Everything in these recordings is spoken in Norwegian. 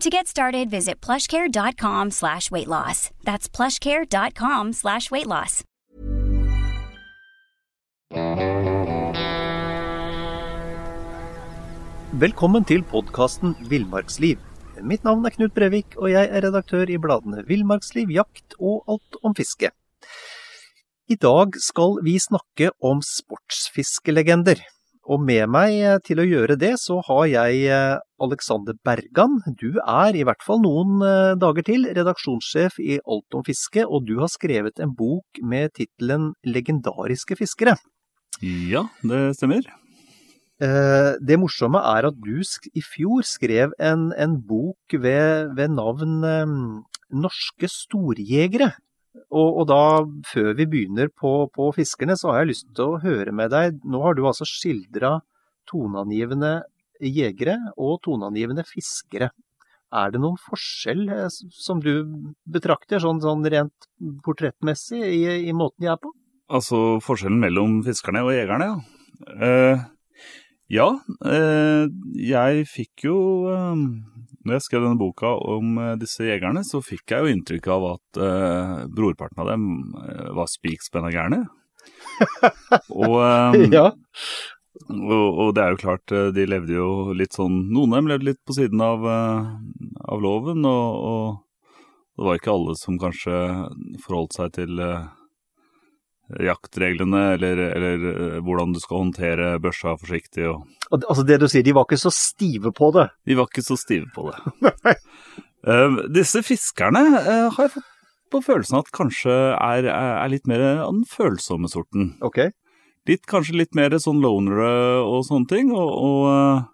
To get started, visit plushcare.com slash weight loss. That's plushcare.com slash weight loss. Velkommen til podkasten Villmarksliv. Mitt navn er Knut Brevik, og jeg er redaktør i bladene Villmarksliv, Jakt og Alt om fiske. I dag skal vi snakke om sportsfiskelegender. Og med meg til å gjøre det, så har jeg eh, Alexander Bergan. Du er, i hvert fall noen eh, dager til, redaksjonssjef i Alt om fiske, og du har skrevet en bok med tittelen Legendariske fiskere. Ja, det stemmer. Eh, det morsomme er at du i fjor skrev en, en bok ved, ved navn Norske storjegere. Og, og, da, før vi begynner på, på, fiskerne, så har jeg lyst til å høre med deg. Nå har du altså skildra toneangivende jegere og toneangivende fiskere. Er det noen forskjell eh, som du betrakter, sånn, sånn rent portrettmessig, i, i, måten de er på? Altså forskjellen mellom fiskerne og jegerne, ja. Uh, ja, uh, jeg fikk jo uh, når jeg skrev denne boka om eh, disse jegerne, så fikk jeg jo inntrykk av at eh, brorparten av dem uh, var spikspenna gærne. og, um, ja. og, og, det er jo klart, de levde jo litt sånn Noen av dem levde litt på siden av, av loven, og, og, det var ikke alle som kanskje forholdt seg til jaktreglene, eller, eller, hvordan du skal håndtere børsa forsiktig. Og... Altså det du sier, de var ikke så stive på det? De var ikke så stive på det. uh, disse fiskerne uh, har jeg fått på følelsen at kanskje er, er, litt mer av den følsomme sorten. Ok. Litt, kanskje litt mer sånn lonere og sånne ting. og, og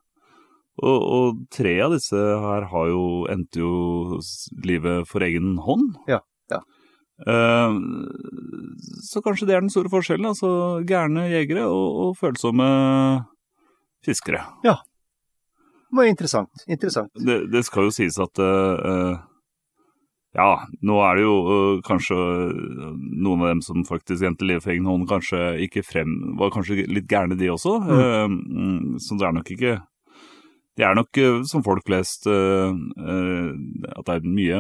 og, og, tre av disse her har jo, endte jo livet for egen hånd. Ja. Eh, så kanskje det er den store forskjellen. Altså gærne jegere og, og følsomme fiskere. Ja. Det var interessant. Interessant. Det, det skal jo sies at uh, ja, nå er det jo uh, kanskje noen av dem som faktisk endte livet for egen hånd, kanskje ikke frem Var kanskje litt gærne, de også. Mm. Uh, så det er nok ikke Det er nok som folk flest at det er mye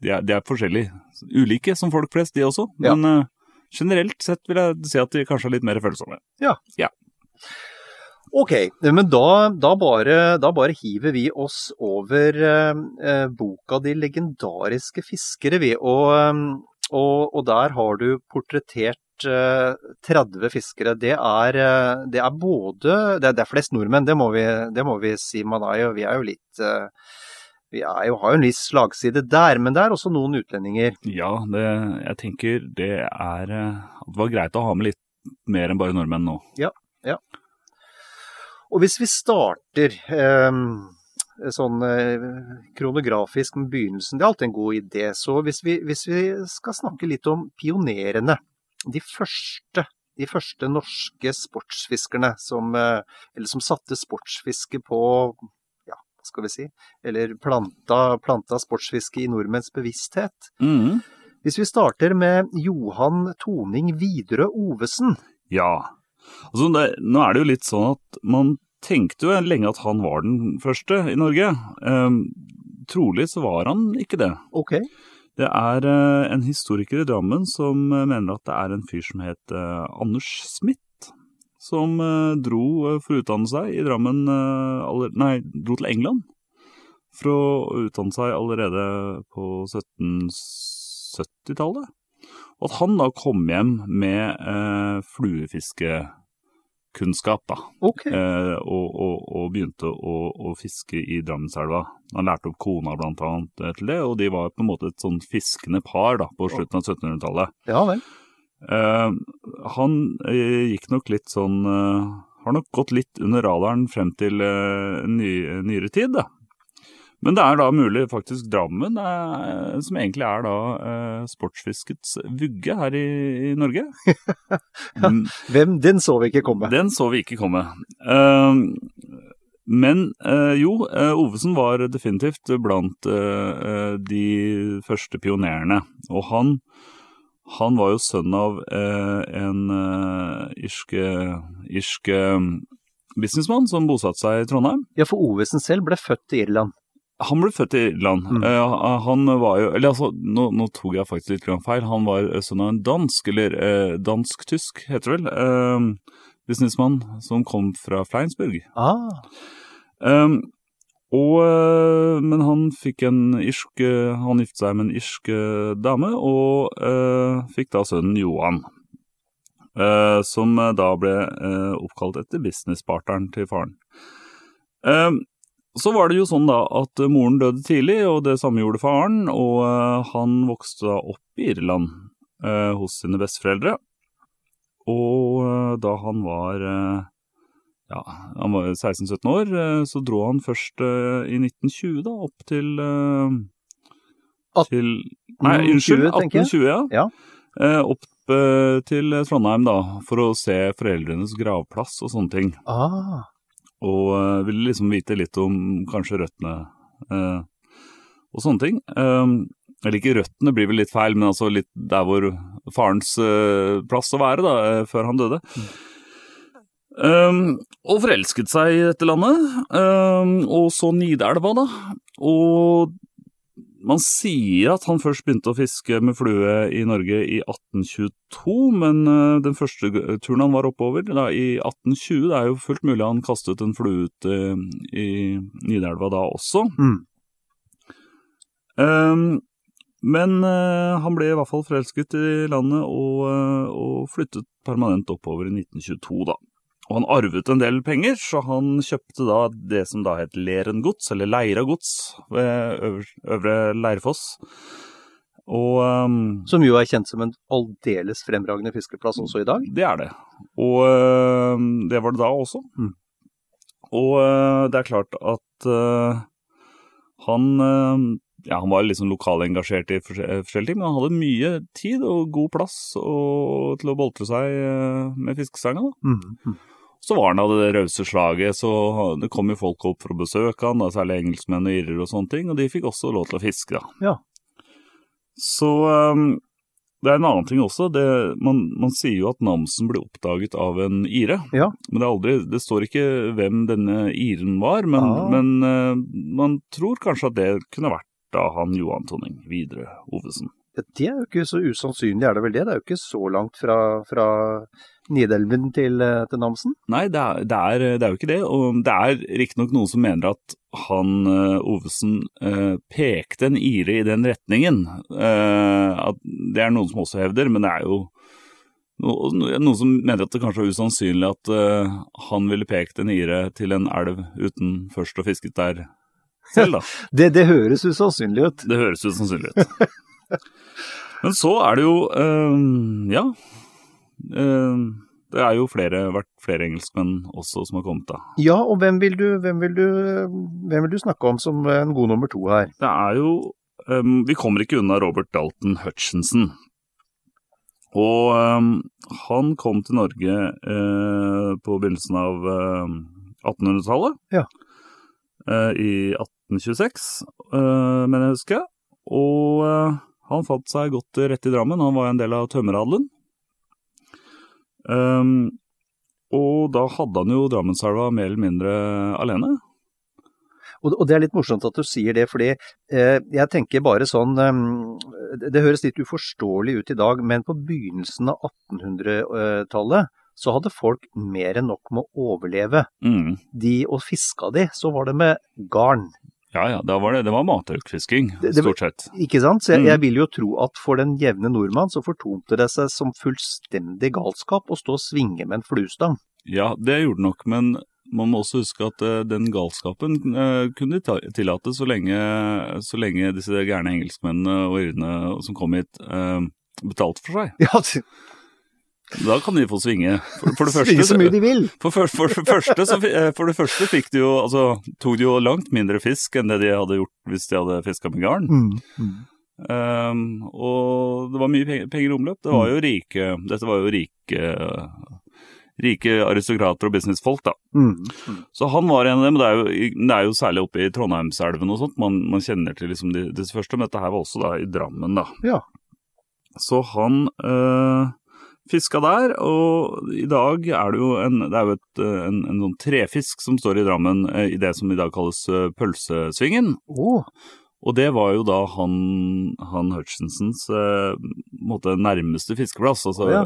de er, de er forskjellige. Ulike som folk flest, de også. Men ja. uh, generelt sett vil jeg si at de kanskje er litt mer følsomme. Ja. ja. Ok, men da, da, bare, da, bare, hiver vi oss over uh, boka 'De legendariske fiskere', vi. Og, um, og, og der har du portrettert uh, 30 fiskere. Det er, det er både det er, det er, flest nordmenn, det må vi, det må vi si. Man er jo, vi er jo litt vi jo, har jo en viss slagside der, men det er også noen utlendinger. Ja, det, jeg tenker det er eh, Det var greit å ha med litt mer enn bare nordmenn nå. Ja, ja. Og hvis vi starter eh, sånn eh, kronografisk med begynnelsen, det er alltid en god idé. Så hvis vi, hvis vi skal snakke litt om pionerene, de første de første norske sportsfiskerne som, eller som satte sportsfiske på skal vi si, eller planta, planta sportsfiske i nordmenns bevissthet. Mm. Hvis vi starter med Johan Toning Widerøe Ovesen. Ja. Altså, det, nå er det jo litt sånn at man tenkte jo lenge at han var den første i Norge. Um, trolig så var han ikke det. Ok. Det er uh, en historiker i Drammen som mener at det er en fyr som het uh, Anders Smith som eh, dro eh, for å utdanne seg i Drammen eh, Nei, dro til England for å utdanne seg allerede på 1770-tallet. Og at han da kom hjem med eh, fluefiskekunnskap, da. Okay. Eh, og, og, og begynte å, å fiske i Drammenselva. Han lærte opp kona blant annet til det, og de var på en måte et sånn fiskende par da, på slutten av 1700-tallet. Ja vel. Eh, han eh, gikk nok litt sånn uh, Har nok gått litt under radaren frem til uh, ny, nyere tid, da. Men det er da mulig faktisk Drammen, som egentlig er da sportsfiskets vugge her i, i Norge. Mm, Hvem, den så vi ikke komme. Den så vi ikke komme. Men jo, Ovesen var definitivt blant de første pionerene. Og han, han var jo sønn av eh, en eh, irske, irske businessmann som bosatte seg i Trondheim. Ja, for Ovesen selv ble født i Irland. Han ble født i Irland. Mm. Eh, han var jo Eller altså, nå, nå tok jeg faktisk litt feil. Han var eh, sønn av en dansk, eller eh, dansk-tysk, heter det vel, eh, businessmann som kom fra Fleinsburg. Ah, Um, og, eh, men han fikk en irsk eh, Han giftet seg med en irsk eh, dame, og eh, fikk da sønnen Johan. eh, som da ble eh, oppkalt etter businesspartneren til faren. Så var det jo sånn da at moren døde tidlig, og det samme gjorde faren. Og han vokste da opp i Irland hos sine besteforeldre. Og da han var ja, han var 16-17 år, eh, så dro han først eh, i 1920 da opp til eh, til Nei, unnskyld, tenker jeg. 1820, ja. Ja. Opp til Trondheim da, for å se foreldrenes gravplass og sånne ting. ah. Og ville liksom vite litt om kanskje røttene og sånne ting. Eller ikke røttene blir vel litt feil, men altså litt der hvor farens plass å være da, før han døde. Um, og forelsket seg i dette landet, um, og så Nidelva da. Og man sier at han først begynte å fiske med flue i Norge i 1822, men uh, den første turen han var oppover da, i 1820, det er jo fullt mulig han kastet en flue ut uh, i Nidelva da også. Mm. Um, men uh, han ble i hvert fall forelsket i landet og, og flyttet permanent oppover i 1922 da. Og han arvet en del penger, så han kjøpte da det som da het Leren gods, eller Leira gods, ved øver, Øvre Leirfoss. Og um, Som jo er kjent som en aldeles fremragende fiskeplass også i dag. det er det. Og øh, det var det da også. Mm. Og uh, det er klart at uh, han øh, ja, han var liksom lokalengasjert i forskjellige ting, men han hadde mye tid og god plass og, til å boltre seg med fiskestanga. da. Mm. Så var han av det rause slaget, så det kom jo folk opp for å besøke han, da, særlig engelskmenn og irrer og sånne ting, og de fikk også lov til å fiske, da. Ja. Så um, det er en annen ting også. Det, man, man sier jo at Namsen ble oppdaget av en ire, Ja. men det, aldri, det står ikke hvem denne iren var, men, Ah. men uh, man tror kanskje at det kunne vært da han Johan Tonning Videre Ovesen. Ja, Det er jo ikke så usannsynlig, er det vel det? Det er jo ikke så langt fra, fra Nidelven til, eh, til Namsen. Nei, det er, det, er, det er jo ikke det. Og det er riktignok noen som mener at han eh, Ovesen eh, pekte en ire i den retningen. At det er noen som også hevder, men det er jo noen som mener at det kanskje er usannsynlig at han ville pekt en ire til en elv uten først å fisket der selv, da. Det, det høres usannsynlig ut. Det høres usannsynlig ut. Men så er det jo Ja. Eh, det er jo flere, vært flere engelskmenn også som har kommet, da. Ja, og hvem vil, du, hvem, vil du, hvem vil du snakke om som en god nummer to her? Det er jo um, Vi kommer ikke unna Robert Dalton Hutchinson. Og um, han kom til Norge uh, på begynnelsen av uh, 1800-tallet. Ja. Uh, I 1826, eh, mener jeg husker. Og eh, han fant seg godt rett i Drammen. Han var en del av tømmeradelen. Um, og da hadde han jo Drammenselva mer eller mindre alene. Og, det er litt morsomt at du sier det, fordi eh, jeg tenker bare sånn eh, det, det høres litt uforståelig ut i dag, men på begynnelsen av 1800-tallet så hadde folk mer enn nok med å overleve. Mm. De, og fiska de, så var det med garn. Ja ja, da var det, det var mataukfisking, stort sett. Ikke sant? Så jeg, Mm. jeg vil jo tro at for den jevne nordmann så fortonte det seg som fullstendig galskap å stå og svinge med en fluestang. Ja, det gjorde det nok, men man må også huske at uh, den galskapen uh, kunne de tillate så lenge, så lenge disse gærne engelskmennene og irene som kom hit, uh, betalte for seg. Ja, Da kan de få svinge. For, for det første svinge så mye de vil. For, for, det første, så, eh, for det første fikk de jo, altså, tok de jo langt mindre fisk enn det de hadde gjort hvis de hadde fiska med garn. Mm. Mm. Um, og det var mye penger, penger i omløp. Det var jo rike, dette var jo rike, rike aristokrater og businessfolk, da. Mm. Så han var en av dem. Det er jo, det er jo særlig oppe i Trondheimselven og sånt man, man kjenner til liksom disse første, men dette her var også da i Drammen, da. Ja. Så han øh, fiska der, og i dag er det jo en, det er jo et, øh, en, en sånn trefisk som står i Drammen øh, i det som i dag kalles øh, Pølsesvingen. Oh. Og det var jo da han, han Hutchinsons eh, nærmeste fiskeplass. Altså Ja.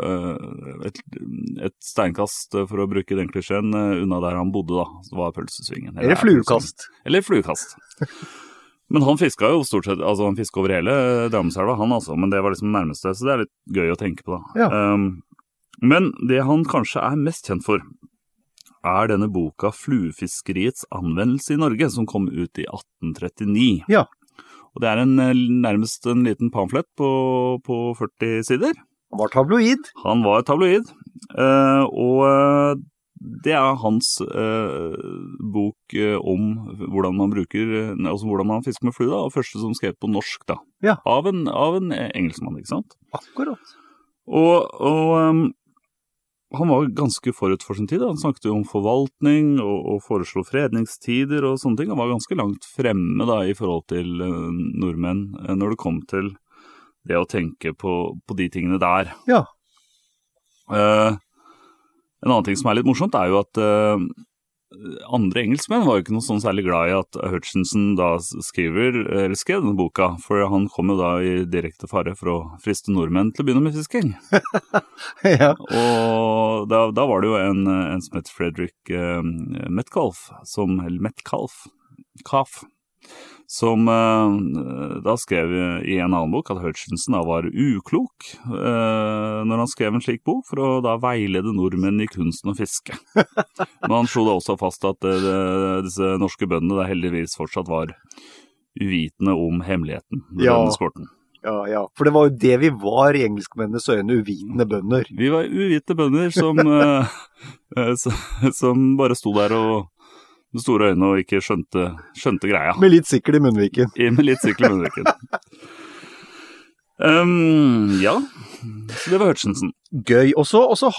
et, et steinkast, for å bruke den klisjeen, unna der han bodde, da. Så var Pølsesvingen. eller er fluekast. Eller fluekast. Men han fiska jo stort sett altså han fiska over hele Drammenselva, han altså. Men det var liksom det nærmeste, så det er litt gøy å tenke på, da. Ja. Um, men det han kanskje er mest kjent for, er denne boka 'Fluefiskeriets anvendelse i Norge', som kom ut i 1839. Ja. Og det er en, eh, nærmest en liten pamflett på, på 40 sider. Han var tabloid. Han var tabloid, Uh, og eh, det er hans eh, bok eh, om hvordan man bruker, eh, altså hvordan man fisker med flue, da, og første som skrev på norsk, da. Ja. Av, en, av en engelskmann, ikke sant. Akkurat. Og, og um, han var ganske forut for sin tid. da. Han snakket jo om forvaltning og, og foreslo fredningstider og sånne ting. Han var ganske langt fremme da i forhold til uh, nordmenn eh, når det kom til det å tenke på, på de tingene der. Ja. Eh, en annen ting som er litt morsomt, er jo at eh, andre engelskmenn var jo ikke noe sånn særlig glad i at Hutchinson da skriver, eller skrev denne boka, for han kom jo da i direkte fare for å friste nordmenn til å begynne med fisking. ja. Og da, da var det jo en, en som het Frederick eh, Metcalf, som, eller Metcalf, Calf, som eh, da skrev i en annen bok at Hutchinson da var uklok eh, når han skrev en slik bok, for å da veilede nordmenn i kunsten å fiske. Men han slo da også fast at eh, disse norske bøndene da heldigvis fortsatt var uvitende om hemmeligheten ved Ja. denne sporten. ja, ja. For det var jo det vi var i engelskmennenes øyne, uvitende bønder. Vi var uvite bønder som, eh, eh, som bare sto der og med store øyne og ikke skjønte, skjønte greia. Med litt sikkel i munnviken. I- Med litt sikkel i munnviken. Um, ja, så det var Hutchinson. Gøy. Og så har,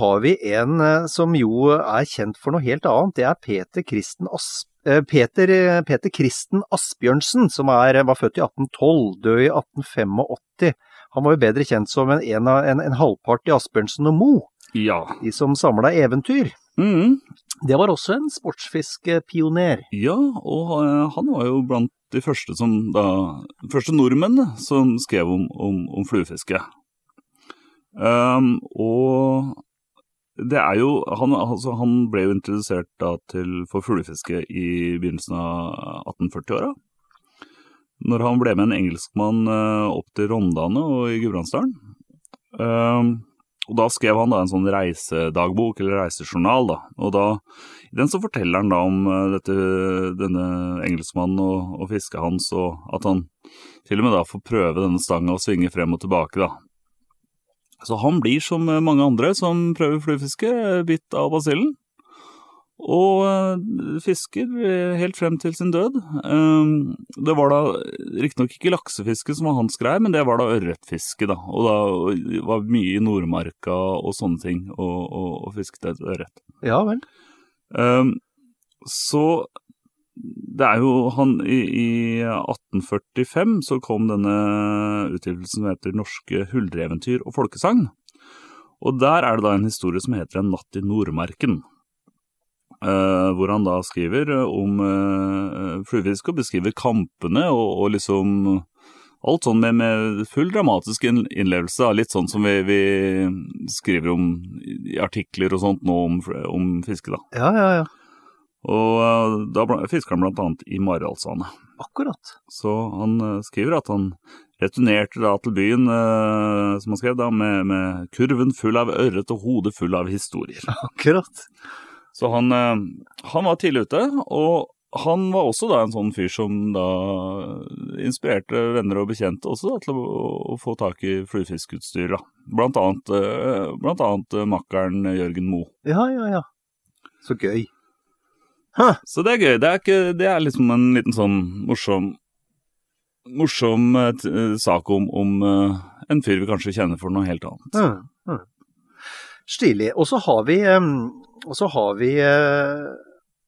har vi en eh, som jo er kjent for noe helt annet. Det er Peter Kristen, As, eh, Peter, eh, Peter Kristen Asbjørnsen, som er, var født i 1812, død i 1885. Han var jo bedre kjent som en, en, en, en halvpart i Asbjørnsen og Moe, Ja. de som samla eventyr. Mm, Det var også en sportsfiskepioner. ja, og eh, han var jo blant de første som da Første nordmennene som skrev om, om, om fluefiske. Um, og det er jo han, altså, han ble jo introdusert da til for fuglefiske i begynnelsen av 1840-åra. Når han ble med en engelskmann eh, opp til Rondane og i Gudbrandsdalen. Um, og da skrev han da en sånn reisedagbok, eller reisejournal, da. Og da, i den så forteller han da om eh, dette, denne engelskmannen og, og fisket hans, og at han til og med da får prøve denne stanga og svinge frem og tilbake, da. Så han blir som mange andre som prøver fluefiske, bitt av basillen. Og eh, fisker helt frem til sin død. Eh, Det var da riktignok ikke laksefiske som var hans greie, men det var da ørretfiske, da. Og da var mye i Nordmarka og sånne ting, og, og, og fisket etter ørret. Ja vel. Um, så det er jo han i, i 1845 så kom denne utgivelsen som heter Norske huldreeventyr og folkesang. Og der er det da en historie som heter En natt i Nordmarken. Uh, hvor han da skriver om uh, fluefiske og beskriver kampene og, og liksom Alt sånn med, med full dramatisk innlevelse, litt sånn som vi, vi skriver om i artikler og sånt nå om, om fiske, da. Ja, ja, ja. Og eh, da fisker han blant annet i Maridalsvannet. Akkurat. Så han eh, skriver at han returnerte da til byen, eh, som han skrev da, med, med kurven full av ørret og hodet full av historier. Akkurat. Så han, eh, han var tidlig ute, og han var også da en sånn fyr som da inspirerte venner og bekjente også da, til å, å få tak i fluefiskutstyr. da. Blant annet, eh, blant annet eh, makkeren Jørgen Moe. Ja, ja, ja. Så gøy. Så det er gøy. Det er, ikke, det er liksom en liten sånn morsom morsom sak om, om en fyr vi kanskje kjenner for noe helt annet. Mm, mm. Stilig. Og så har vi, og så har vi eh,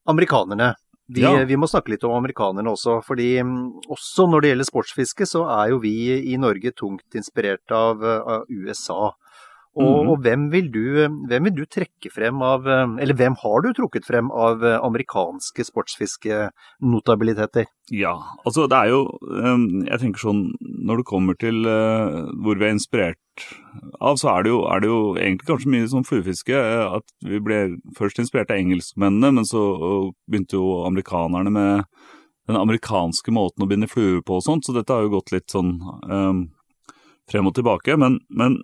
amerikanerne. Vi, Ja. vi må snakke litt om amerikanerne også, fordi også når det gjelder sportsfiske, så er jo vi i Norge tungt inspirert av, eh, av USA. Og, Mhm. og hvem, vil du, hvem vil du trekke frem av Eller hvem har du trukket frem av eh, amerikanske sportsfiskenotabiliteter? Ja, altså det er jo eh, Jeg tenker sånn Når det kommer til eh, hvor vi er inspirert av, så er det jo, er det jo egentlig kanskje mye sånn fluefiske. eh, At vi ble først inspirert av engelskmennene, men så begynte jo amerikanerne med den amerikanske måten å binde fluer på og sånt, så dette har jo gått litt sånn um, frem og tilbake. Men, men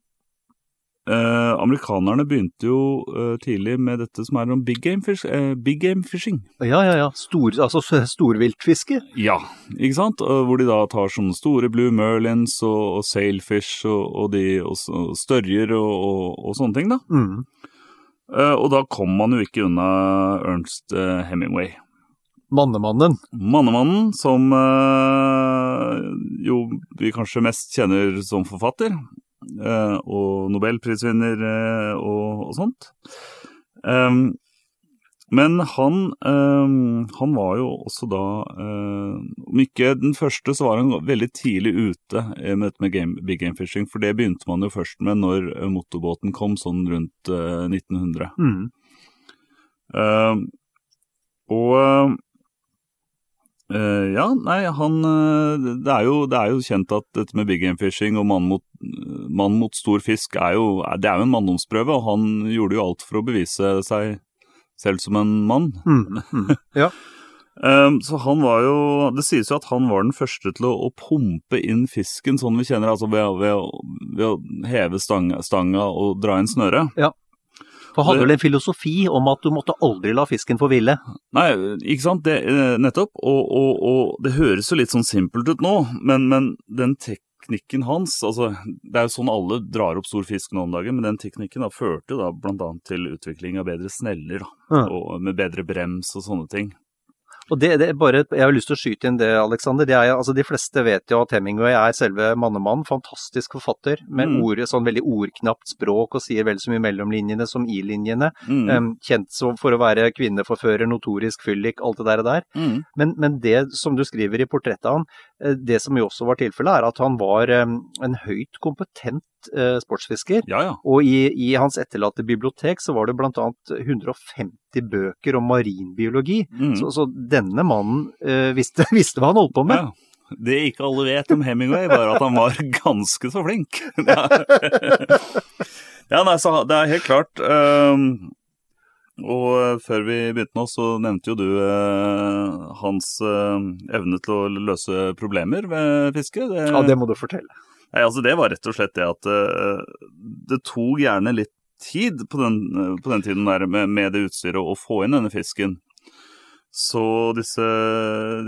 eh, amerikanerne begynte jo eh, tidlig med dette som er om big game, fish, eh, big game fishing. Ja, ja, ja. Stor, altså storviltfiske. Ja, ikke sant? Og Hvor de da tar sånne store blue merlins og, og sailfish og, og, de, og, størjer og, sånne ting, da. Mm. Eh, og da kom man jo ikke unna Ernst eh, Hemingway. Mannemannen. Mannemannen, som eh, jo vi kanskje mest kjenner som forfatter, eh, og nobelprisvinner eh, og, og sånt. Um, men han, um, han var jo også da eh, Om ikke den første, så var han veldig tidlig ute eh, med dette med game, big game fishing. For det begynte man jo først med når eh, motorbåten kom, sånn rundt eh, 1900. Mm. Eh, og eh, ja, nei, han eh, det, er jo, det er jo kjent at dette med big game fishing og mann mot, mann mot stor fisk er jo, det er jo en manndomsprøve, og han gjorde jo alt for å bevise seg selv som en mann. Mm. Mm. Ja. Um, så han var jo Det sies jo at han var den første til å, å pumpe inn fisken sånn vi kjenner, altså ved, ved, ved å heve stanga, stanga og dra inn snøret. For hadde vel en filosofi om at du måtte aldri la fisken få hvile. Nei, ikke sant, det, eh, nettopp. Og, og, og det høres jo litt sånn simpelt ut nå, men, men den teknikken hans altså Det er jo sånn alle drar opp stor fisk nå om dagen, men den teknikken da førte da bl.a. til utvikling av bedre sneller, da, mm. og med bedre brems og sånne ting. Og det, det er bare, Jeg har lyst til å skyte inn det, Alexander. Det er, altså, de fleste vet jo at Hemingway er selve mannemannen. Fantastisk forfatter med Mm. ord, sånn veldig ordknapt språk og sier vel så mye mellomlinjene som i linjene. Mm. Um, kjent for å være kvinneforfører, notorisk fyllik, alt det der. og der. Mm. Men, men det som du skriver i portrettet av han, eh, det som jo også var tilfellet, er at han var um, en høyt kompetent eh, sportsfisker. Ja, ja. Og i, i hans etterlatte bibliotek så var det bl.a. 150 bøker om marinbiologi. Mm. Så, så denne mannen eh, visste, visste hva han holdt på med. Ja. Det ikke alle vet om Hemingway, var at han var ganske så flink. ja, ja nei, så det er helt klart. Um, og før vi begynte nå, så nevnte jo du uh, hans uh, evne til å løse problemer ved fiske. Det, Ja, det må du fortelle. Nei, altså det var rett og slett det at eh, det tok gjerne litt tid på den, eh, på den tiden der med, med det utstyret å få inn denne fisken. Så disse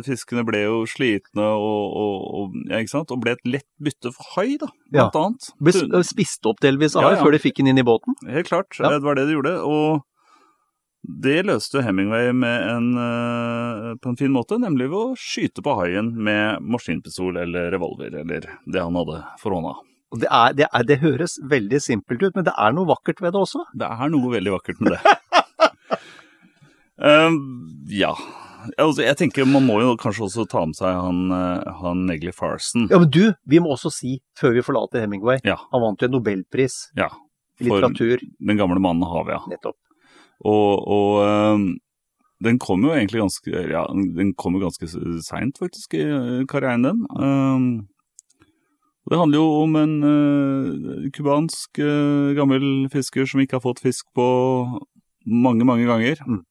fiskene ble jo slitne og, og, og, ja, og ble et lett bytte for hai, da, blant annet. Ble spist opp delvis av Ja, hai ja. før de fikk den inn i båten. Helt klart, Ja. det var det de gjorde. Og det løste Hemingway med en, eh, på en fin måte, nemlig ved å skyte på haien med maskinpistol eller revolver, eller det han hadde for hånda. Det, er, det, er, det høres veldig simpelt ut, men det er noe vakkert ved det også. Det er noe veldig vakkert med det. Ehm, ja. Altså, jeg tenker Man må jo kanskje også ta med seg han, eh, han Negley Farson. Ja, men du, vi må også si, før vi forlater Hemingway, Ja. han vant jo en nobelpris Ja, for litteratur, den gamle mannen Havia. nettopp. Og, og ehm, den kom jo egentlig ganske Ja, den kom jo ganske seint, faktisk, i eh, karrieren den. Ehm, og det handler jo om en uh, cubansk eh, gammel fisker som ikke har fått fisk på mange, mange ganger. Mm.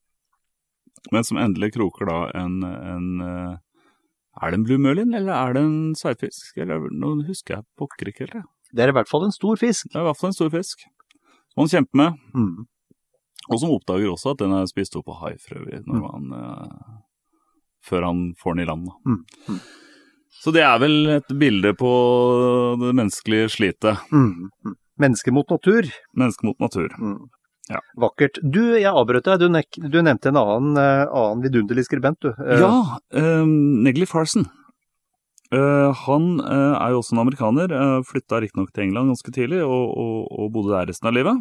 men som endelig kroker da en, en eh, Er det en blue merlin, eller er det en sverdfisk? Eller nå husker jeg pokker ikke helt. Det er i hvert fall en stor fisk. Det er i hvert fall en stor fisk. Som han kjemper med, Mm. Og som oppdager også at den er spist opp av hai for øvrig, når man, eh, før han får den i land. Mm. Mm. Så det er vel et bilde på det menneskelige slitet. Mm. Mm. Menneske mot natur. Menneske mot natur. Mm. Ja. Vakkert. Du, jeg avbrøt deg. Du, du nevnte en annen, eh, annen vidunderlig skribent, du. Eh, Ja, um, Negley Farson. Uh, han uh, er jo også en amerikaner. Uh, Flytta riktignok til England ganske tidlig og, og, og bodde der resten av livet.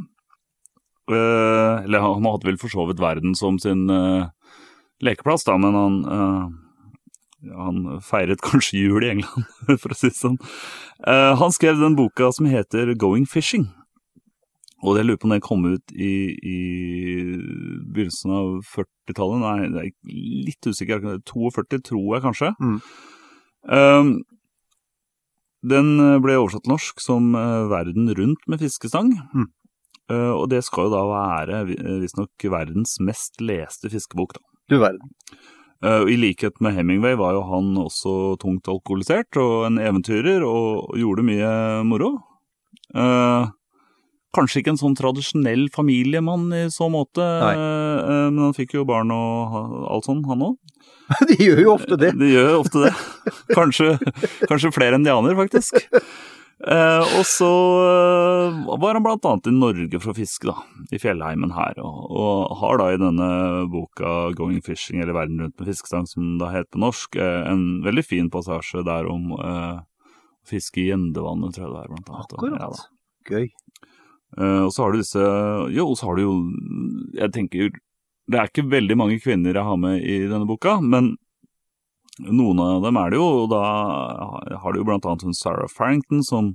Eh, eller han, hadde vel for så vidt verden som sin eh, lekeplass, da, men han eh, han feiret kanskje jul i England, for å si det sånn. Han skrev den boka som heter Going Fishing. Og jeg lurer på om den kom ut i, i begynnelsen av 40-tallet. Nei, det er litt usikker. 42, tror jeg kanskje. Mm. Um, den ble oversatt til norsk som 'Verden rundt med fiskestang'. Mm. Eh, og det skal jo da være vi- visstnok verdens mest leste fiskebok. da. Du verden. Eh, I likhet med Hemingway var jo han også tungt alkoholisert og en eventyrer, og gjorde mye moro. Eh, kanskje ikke en sånn tradisjonell familiemann i så måte, eh, men han fikk jo barn og alt sånn, han òg. De gjør jo ofte det. De gjør ofte det. Kanskje, kanskje flere enn de aner, faktisk. Eh, og så eh, var han blant annet i Norge for å fiske, da, i fjellheimen her. Og, og har da i denne boka 'Going Fishing', eller 'Verden rundt med fiskestang', som da heter på norsk, eh, en veldig fin passasje der om eh, å fiske i gjendevannet, tror jeg det er, blant annet. Akkurat. ja. Gøy. Uh, og så har du disse Jo, så har du jo Jeg tenker Det er ikke veldig mange kvinner jeg har med i denne boka, men noen av dem er det jo. Og da har du jo blant annet hun Sarah Farrington, som,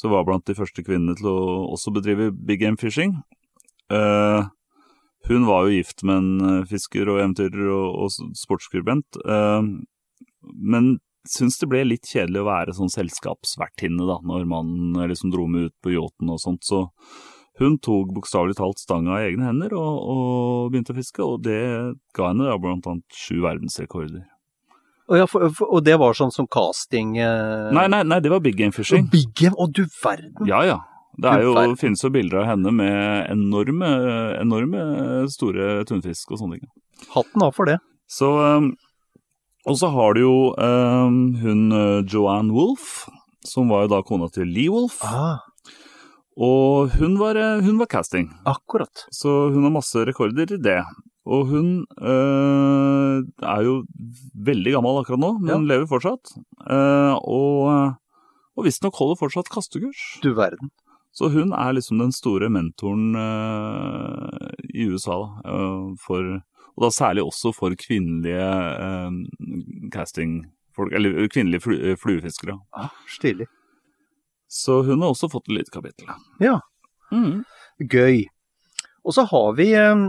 som var blant de første kvinnene til å også bedrive big game fishing. Uh, hun var jo gift med en eh, fisker og eventyrer og, og sportsskribent, uh, men syns det ble litt kjedelig å være sånn selskapsvertinne da, når mannen liksom dro med ut på yachten og sånt. Så hun tok bokstavelig talt stanga i egne hender og, og begynte å fiske, og det ga henne da blant annet sju verdensrekorder. Og, ja, for, for, og det var sånn som casting eh... Nei, nei, nei, det var big game fishing. Big game, å du verden! Ja, ja. Det er jo, finnes jo bilder av henne med enorme, enorme store tunfisk og sånne ting. Hatten av for det. Så, um, og så har du jo um, hun uh, Joanne Wolff, som var jo da kona til Lee Wolff. Ah, Og hun var, uh, hun var casting, akkurat. så hun har masse rekorder i det. Og hun øh, er jo veldig gammel akkurat nå, men Ja. lever fortsatt. Uh, og uh, og visstnok holder fortsatt kastekurs. Du verden. Så hun er liksom den store mentoren øh, i USA, da, eh, for, og da særlig også for kvinnelige øh, castingfolk, eller kvinnelige flu, eh, fluefiskere. Ah, Stilig. Så hun har også fått et lite kapittel. Ja. Mm. Gøy. Og så har vi eh,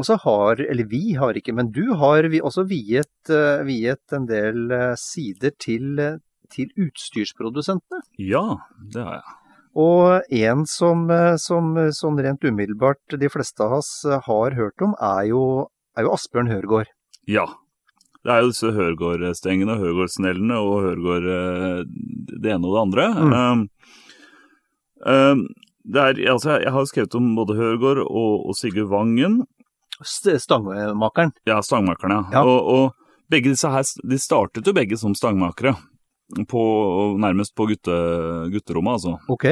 og så har, eller vi har ikke, men du har vi også viet, eh, viet en del eh, sider til, eh, til utstyrsprodusentene. Ja, det har jeg. Og en som, som sånn rent umiddelbart de fleste av oss har hørt om, er jo, er jo Asbjørn Hørgaard. Ja. Det er jo disse Hørgaard-stengene, Hørgaard-snellene og Hørgaard det ene og det andre. Mm. Um, um, det er, altså, jeg har skrevet om både Hørgaard og, og Sigurd Vangen. St- Stangmakeren. Ja, stangmakeren, Ja. Og, og begge disse her, de startet jo begge som stangmakere. På, nærmest på gutte, gutterommet, altså. Ok.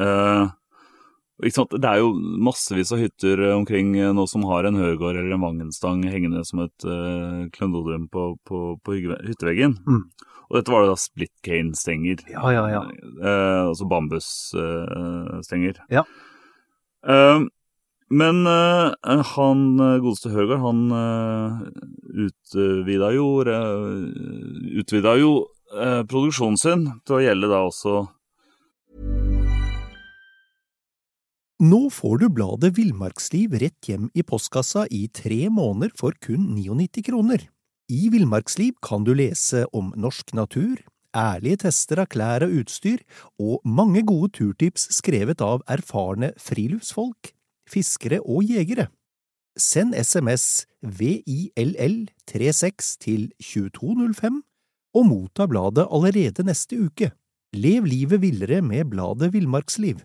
Eh? Det er jo massevis av hytter omkring eh, nå som har en Høgård eller en Vangenstang hengende som et uh, klønodrum på, på, på hytteveggen. Mm. Og dette var da split cane-stenger. Ja, ja, ja. Eh, altså bambusstenger. Ja. Eh, men uh, han eh, godeste Høgard, han uh, utvida jo, uh, utvida jo uh, produksjonen sin til å gjelde da også Nå får du bladet Villmarksliv rett hjem i postkassa i tre måneder for kun 99 kroner. I Villmarksliv kan du lese om norsk natur, ærlige tester av klær og utstyr, og mange gode turtips skrevet av erfarne friluftsfolk, fiskere og jegere. Send SMS VILL36 til 2205 og motta bladet allerede neste uke. Lev livet villere med bladet Villmarksliv.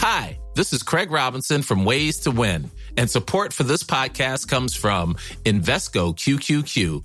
Hi, this is Craig Robinson from Ways to Win, and support for this podcast comes from Invesco QQQ,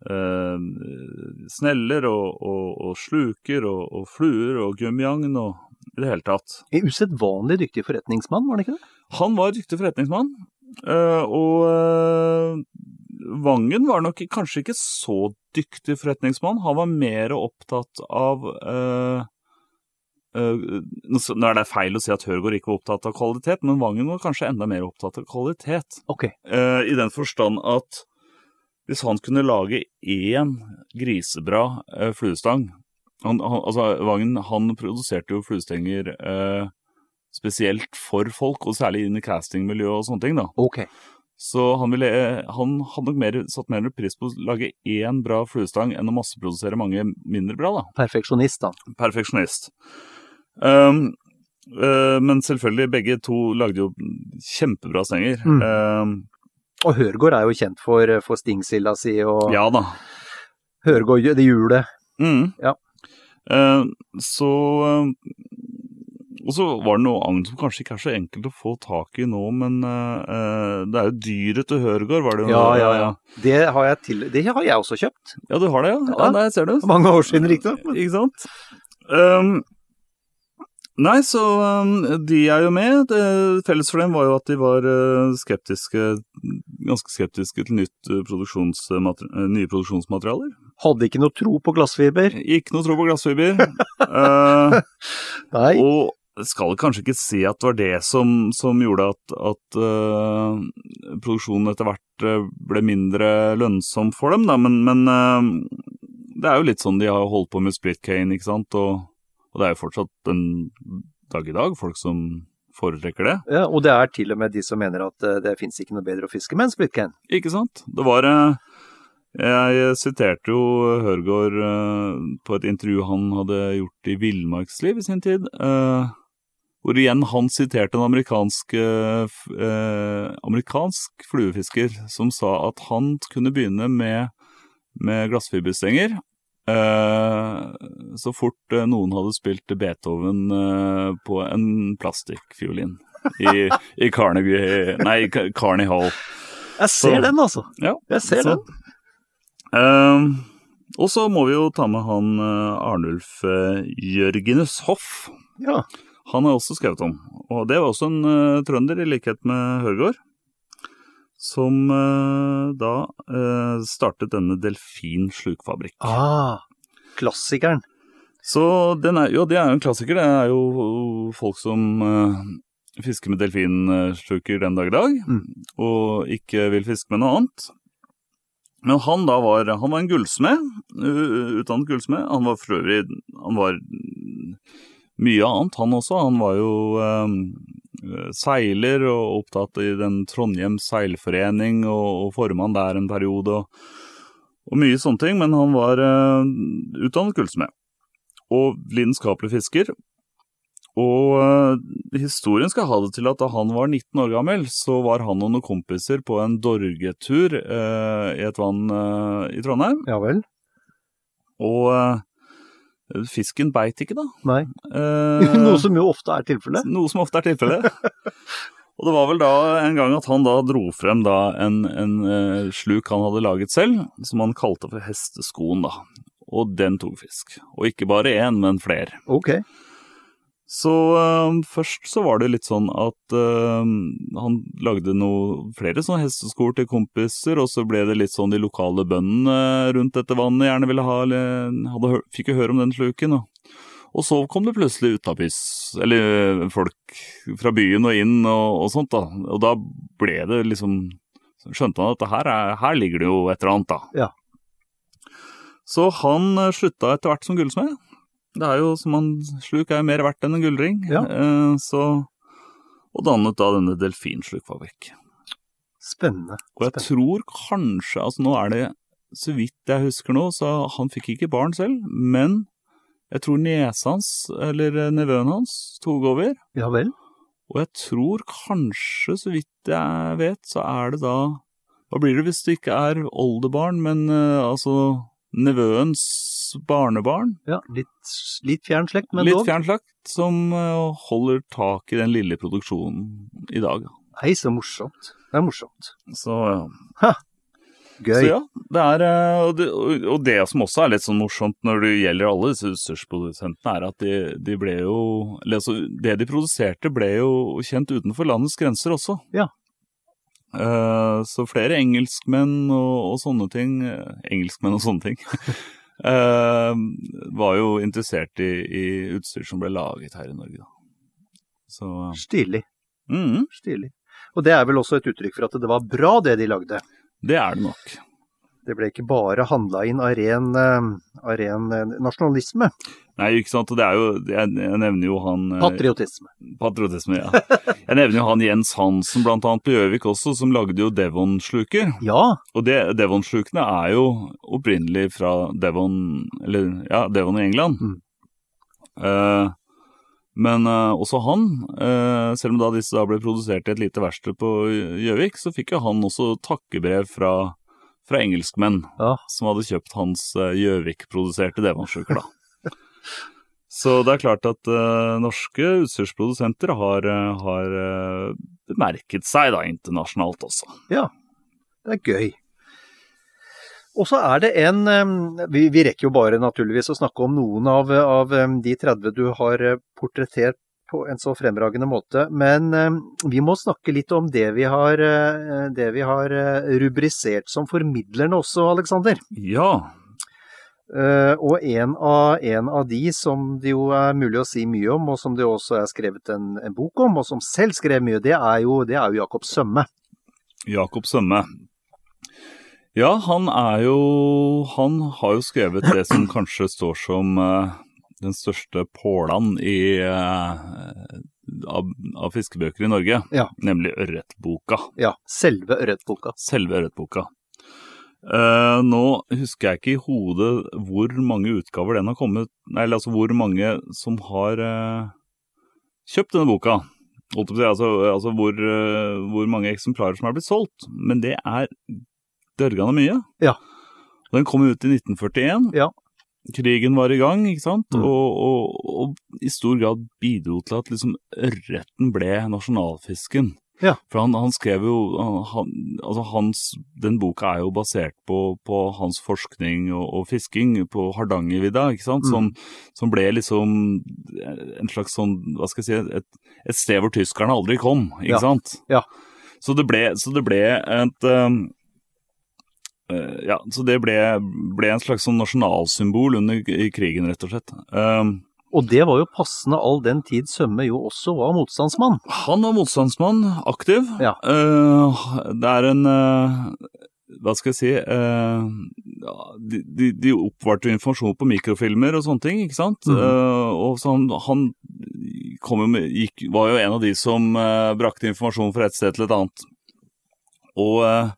sneller og, og, og sluker og, og fluer og gummiagn og i det hele tatt. En usedvanlig dyktig forretningsmann, var han ikke det? Han var dyktig forretningsmann, eh, og eh, Vangen var nok kanskje ikke så dyktig forretningsmann. Han var mer opptatt av eh, uh, Nå er det feil å si at Hørgaard ikke var opptatt av kvalitet, men Vangen var kanskje enda mer opptatt av kvalitet. Okay. Uh, I den forstand at hvis han kunne lage én grisebra eh, fluestang han, han, altså, Vangen han produserte jo fluestenger eh, spesielt for folk, og særlig inn i castingmiljøet og sånne ting. da. Okay. Så han, ville, han hadde nok mer, satt mer pris på å lage én bra fluestang enn å masseprodusere mange mindre bra. da. Perfeksjonist, da. Perfeksjonist. Um, uh, men selvfølgelig, begge to lagde jo kjempebra stenger. Mm. Um, Og Hørgaard er jo kjent for, for stingsilda si og ja da. Hørgaard, det hjulet. Mm. Ja. Eh, så uh, Og så var det noe agn som kanskje ikke er så enkelt å få tak i nå, men eh, det er jo dyret til Hørgaard, var det jo? Ja, ja, ja. Det har jeg, til, det har jeg også kjøpt. Ja, du har det, ja? Ja. Ja, der ser du. Mange år siden, riktignok. men- Ikke sant? Um, nei, så um, de er jo med. Felles for dem var jo at de var uh, skeptiske, ganske skeptiske til nytt, uh, produksjonsmater- uh, nye produksjonsmaterialer. Hadde ikke noe tro på glassfiber. Ikke noe tro på glassfiber. uh, Nei. og skal kanskje ikke si at det var det som, som gjorde at, at uh, produksjonen etter hvert ble mindre lønnsom for dem, da. Men, men uh, det er jo litt sånn de har holdt på med split cane, ikke sant. Og, og det er jo fortsatt en dag i dag folk som foretrekker det. Ja, og det er til og med de som mener at eh, det fins ikke noe bedre å fiske med enn splitcan. Ikke sant? Det var eh, Jeg siterte jo Hørgaard eh, på et intervju han hadde gjort i Villmarksliv i sin tid. hvor igjen han siterte en amerikansk, amerikansk fluefisker som sa at han kunne begynne med, med glassfiberstenger så fort eh, noen hadde spilt Beethoven eh, på en plastikkfiolin i, i Carnegie Nei, Carney Hall. Jeg ser Så- den, altså. Ja, Jeg ser så- den. Og så må vi jo ta med han eh, Arnulf Jørgenus Hoff. Ja. Han har også skrevet om. Og det var også en eh, trønder, i likhet med Hørgaard. Som eh, da eh, startet denne Delfin slukfabrikk. Ah, klassikeren. Så den er, jo, det er jo en klassiker. Det er jo folk som uh, fisker med delfinsluker den dag i dag, Mm. og ikke vil fiske med noe annet. Men han da var, han var en gullsmed, utdannet gullsmed. Han var for øvrig han var mye annet, han også. Han var jo eh, seiler og opptatt i den Trondheim seilforening, og, og formann der en periode. Og, og mye sånne ting, men han var uh, utdannet gullsmed og lidenskapelig fisker. Og uh, historien skal ha det til at da han var 19 år gammel, så var han og noen kompiser på en dorgetur uh, i et vann uh, i Trondheim. Ja vel. Og fisken beit ikke, da. Nei. Eh, Noe som jo ofte er tilfellet. noe som ofte er tilfellet. Og det var vel da en gang at han da dro frem da en, en eh, sluk han hadde laget selv, som han kalte for hesteskoen, da. Og den tok fisk. Og ikke bare én, men flere. Ok. Så uh, først så var det litt sånn at uh, han lagde noe, flere sånne hesteskoer til kompiser, og så ble det litt sånn de lokale bøndene rundt dette vannet gjerne ville ha, hadde, fikk jo høre om den sluken. Og, Og så kom det plutselig utapis, eller folk fra byen og inn og, og sånt, da. Og da ble det liksom Skjønte han at her, er, her ligger det jo et eller annet, da. Ja. Så han eh, slutta etter hvert som gullsmed. Det er jo som en sluk er jo mer verdt enn en gullring. Ja. Eh, så, og dannet da denne delfinslukfabrikk. Spennende. Og jeg tror kanskje altså Nå er det, så vidt jeg husker nå, så han fikk ikke barn selv, men jeg tror niesa hans, eller nevøen hans, tok over. Ja vel. Og jeg tror kanskje, så vidt jeg vet, så er det da Hva blir det hvis det ikke er oldebarn, men uh, altså nevøens barnebarn? Ja, litt, litt fjern slekt, men Litt dog. fjernslagt, som eh, holder tak i den lille produksjonen i dag. Hei, så morsomt. Det er morsomt. Så ja. Gøy. Så ja, det er, eh, og det, og- det som også er litt sånn morsomt når det gjelder alle disse utstyrsprodusentene, er at de, de ble jo altså, Det de produserte, ble jo kjent utenfor landets grenser også. Ja. Eh, så flere engelskmenn og, og sånne ting eh, Engelskmenn og sånne ting. eh, var jo interessert i, i utstyr som ble laget her i Norge, da. Så Stilig. mhm, Stilig. Og det er vel også et uttrykk for at det var bra det de lagde. det er det nok. Det ble ikke bare handla inn av ren, eh, av ren eh, nasjonalisme. Nei, ikke sant. Og det er jo Jeg, jeg nevner jo han eh, Patriotisme. Patriotisme, ja. Jeg nevner jo han Jens Hansen blant annet på Gjøvik også, som lagde jo Devon-sluker. Ja, Og det, Devon-slukene er jo opprinnelig fra Devon, eller ja, Devon i England. Mm. Eh, men eh, også han, eh, selv om da disse da ble produsert i et lite verksted på Gjøvik, så fikk jo han også takkebrev fra, fra engelskmenn Ja. som hadde kjøpt hans eh, Gjøvik-produserte Devon-sluker, da. Så det er klart at uh, norske utstyrsprodusenter har, eh, har uh, bemerket seg da internasjonalt også. Ja, det er gøy. Og så er det en vi, vi rekker jo bare naturligvis å snakke om noen av, av de 30 du har portrettert på en så fremragende måte, men eh, vi må snakke litt om det vi har, eh, det vi har eh, rubrisert som formidlerne også, Aleksander. Ja, og en av, en av de som det jo er mulig å si mye om, og som det også er skrevet en, en bok om, og som selv skrev mye, det er jo, det er jo Jakob Sømme. Jakob Sømme. Ja, han er jo Han har jo skrevet det som kanskje står som den største pålan i eh, av, av fiskebøker i Norge, Ja. nemlig Ørretboka. Ja, selve Ørretboka. Selve Ørretboka. Uh, nå husker jeg ikke i hodet hvor mange utgaver den har kommet eller altså hvor mange som har uh, kjøpt denne boka. Altså, altså hvor, uh, hvor mange eksemplarer som er blitt solgt. Men det er dørgende mye. Ja. Den kom ut i 1941. Ja. Krigen var i gang, ikke sant? Mm. Og, og, og i stor grad bidro til at liksom ørreten ble nasjonalfisken. Ja. For han, han skrev jo han, altså hans, Den boka er jo basert på, på hans forskning og, og fisking på Hardangervidda, ikke sant? Mm. Som, som ble liksom en slags sånn, hva skal jeg si, et, et sted hvor tyskerne aldri kom, ikke Ja. sant? Ja. Så det ble, så det ble et um, eh, ja, så det ble, ble en slags sånn nasjonalsymbol under i krigen, rett og slett. Um, Og det var jo passende all den tid Sømme jo også var motstandsmann. Han var motstandsmann, aktiv. Ja. Uh, det er en uh, Hva skal jeg si uh, ja, de, de, de oppvarte informasjon på mikrofilmer og sånne ting, ikke sant? Mm. Eh, og så han, han med, gikk, var jo en av de som eh, brakte informasjon fra et sted til et annet. Og eh,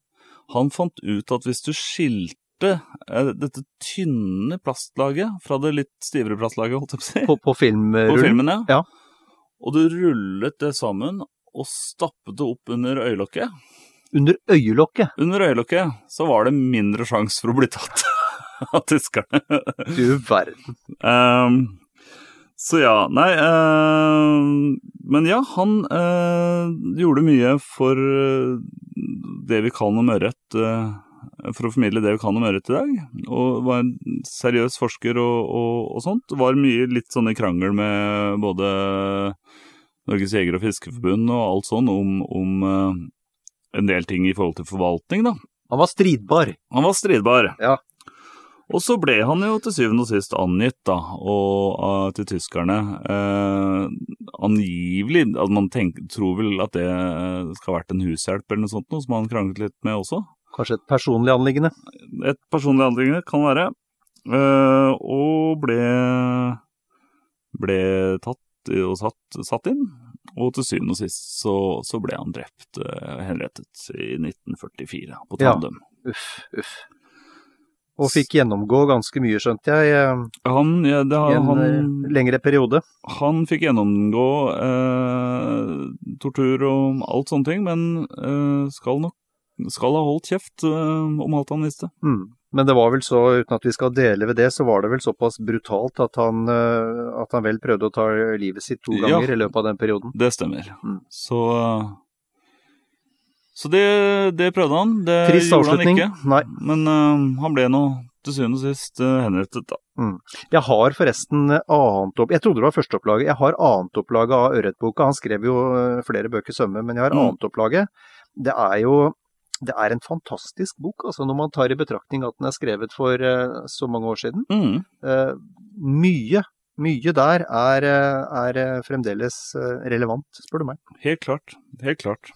han fant ut at hvis du skilte eh, dette tynne plastlaget fra det litt stivere plastlaget, holdt jeg på å si, På, på på filmen, ja. Ja. Og du rullet det sammen og stappet det opp under øyelokket. Under øyelokket. Under øyelokket så var det mindre sjanse for å bli tatt av tyskerne. Du verden. Ehm, så ja, nei ehm, Men ja, han eh, gjorde mye for eh, det vi kan om ørret. eh, for å formidle det vi kan om ørret i dag. Og var en seriøs forsker og, og, og sånt. Var mye litt sånn i krangel med både Norges jeger- og fiskerforbund og alt sånn om, om en del ting i forhold til forvaltning, da. Han var stridbar. Han var stridbar. Ja. Og så ble han jo til syvende og sist angitt, da, og, uh, til tyskerne. Uh, angivelig altså Man tenker, tror vel at det skal ha vært en hushjelp eller noe sånt, noe som han kranglet litt med også. Kanskje et personlig anliggende? Et personlig anliggende kan være. Uh, og ble, ble tatt og satt, satt, inn. Og til syvende og sist så, så ble han drept, henrettet, i 1944 på Tandem. Ja. Uff, uff. Og fikk gjennomgå ganske mye, skjønte jeg, han, ja, det, i en han, lengre periode. Han fikk gjennomgå eh, tortur og alt sånne ting, men eh, skal nok skal ha holdt kjeft eh, om alt han visste. Mm. Men det var vel så, uten at vi skal dele ved det, så var det vel såpass brutalt at han, at han vel prøvde å ta livet sitt to ganger ja, i løpet av den perioden. Det stemmer. Mm. Så så det, det, prøvde han. Det Trist gjorde han ikke. Nei. Men uh, han ble nå til syvende og sist uh, henrettet, da. Mm. Jeg har forresten annet opp... Jeg trodde det var førsteopplaget. Jeg har annetopplaget av Ørretboka. Han skrev jo uh, flere bøker sømme, men jeg har mm. annetopplaget. Det er jo det er en fantastisk bok, altså når man tar i betraktning at den er skrevet for så mange år siden. Mm. mye mye der er, er, fremdeles relevant, spør du meg. Helt klart. Helt klart.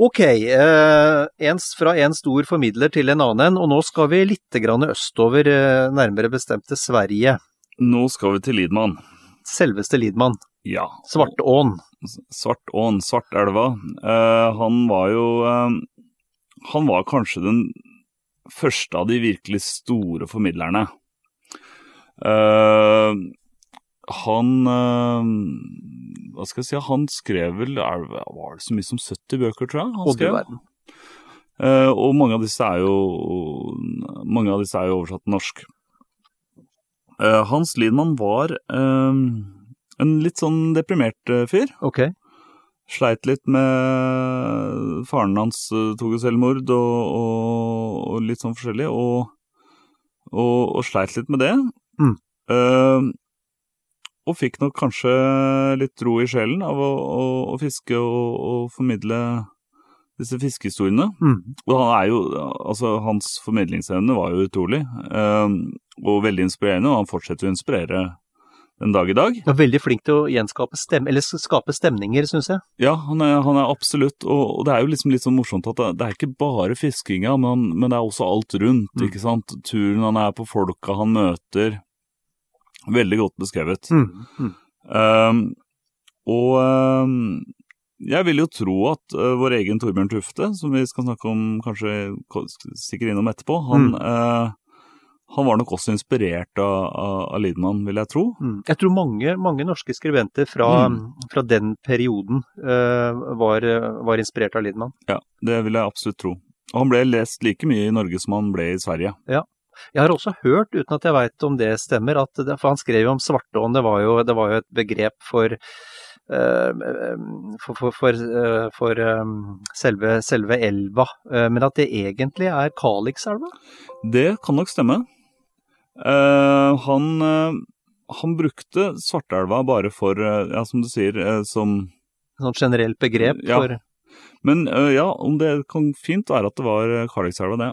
Ok, eh, ens fra en stor formidler til en annen, og nå skal vi litt grann østover, eh, nærmere bestemt til Sverige. Nå skal vi til Lidmann. Selveste Lidmann. Ja. Svartån. Svartån, Svartelva. Eh, han var jo eh, Han var kanskje den første av de virkelig store formidlerne. Eh, han hva skal jeg si, han skrev vel er, Var det så mye som 70 bøker, tror jeg? han skrev. Uh, og mange av disse er jo mange av disse er jo oversatt til norsk. Uh, Hans Lidman var uh, en litt sånn deprimert fyr. Ok. Sleit litt med Faren hans tok jo selvmord og, og, og, litt sånn forskjellig, og, og, sleit litt med det. Mm og fikk nok kanskje litt ro i sjelen av å, å, å fiske og, og, formidle disse fiskehistoriene. Mm. Og han er jo, altså hans formidlingsevne var jo utrolig, um, og veldig inspirerende, og han fortsetter å inspirere den dag i dag. Ja, veldig flink til å gjenskape stem eller skape stemninger, syns jeg. Ja, han er, han er absolutt, og, og, det er jo liksom litt sånn morsomt at det, det er ikke bare fiskinga, men, men, det er også alt rundt, mm. ikke sant. Turen han er på, folka han møter. Veldig godt beskrevet. Mm, mm. Um, og um, jeg vil jo tro at uh, vår egen Torbjørn Tufte, som vi skal snakke om kanskje sikkert innom etterpå, han, mm. uh, han var nok også inspirert av, av, av Lidman, vil jeg tro. Mm. Jeg tror mange, mange norske skribenter fra, mm. fra den perioden uh, var, var, inspirert av Lidman. Ja, det vil jeg absolutt tro. Og han ble lest like mye i Norge som han ble i Sverige. Ja. Jeg har også hørt, uten at jeg veit om det stemmer, at det, for han skrev jo om svarteånd. det var jo, det var jo et begrep for uh, for, for, for, uh, for um, selve, selve, elva, men at det egentlig er Kalixelva? Det kan nok stemme. han, han brukte Svartelva bare for, ja, som du sier, som Sånn generelt begrep ja. for Men ja, om det kan fint være at det var Kalixelva, det.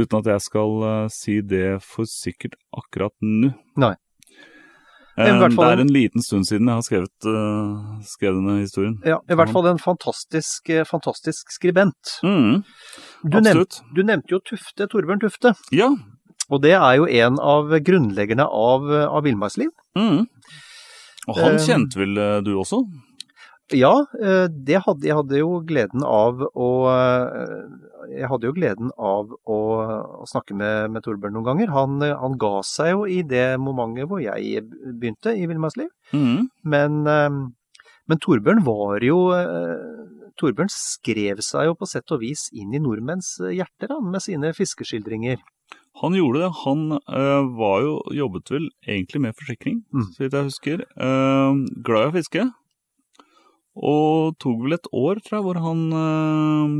Uten at jeg skal uh, si det for sikkert akkurat nå. Nei. Fall, det er en liten stund siden jeg har skrevet, uh, skrevet denne historien. Ja, i hvert fall en fantastisk, fantastisk skribent. Mm, du, nevnt, du, nevnte jo Tufte, Torbjørn Tufte. Ja. Og det er jo en av grunnleggerne av, av Villmarksliv. Mm. Og han kjente vel du også? Ja, det hadde, jeg hadde jo gleden av å jeg hadde jo gleden av å, å snakke med, med Torbjørn noen ganger. Han, han, ga seg jo i det momentet hvor jeg begynte i Villmarksliv. Mm. Men, ehm, men, Torbjørn var jo eh, Torbjørn skrev seg jo på sett og vis inn i nordmenns hjerter han, med sine fiskeskildringer. Han gjorde det. Han øh, var jo, jobbet vel egentlig med forsikring, mm. så vidt jeg husker. Uh, glad i å fiske. Og tok vel et år, tror jeg, hvor han øh,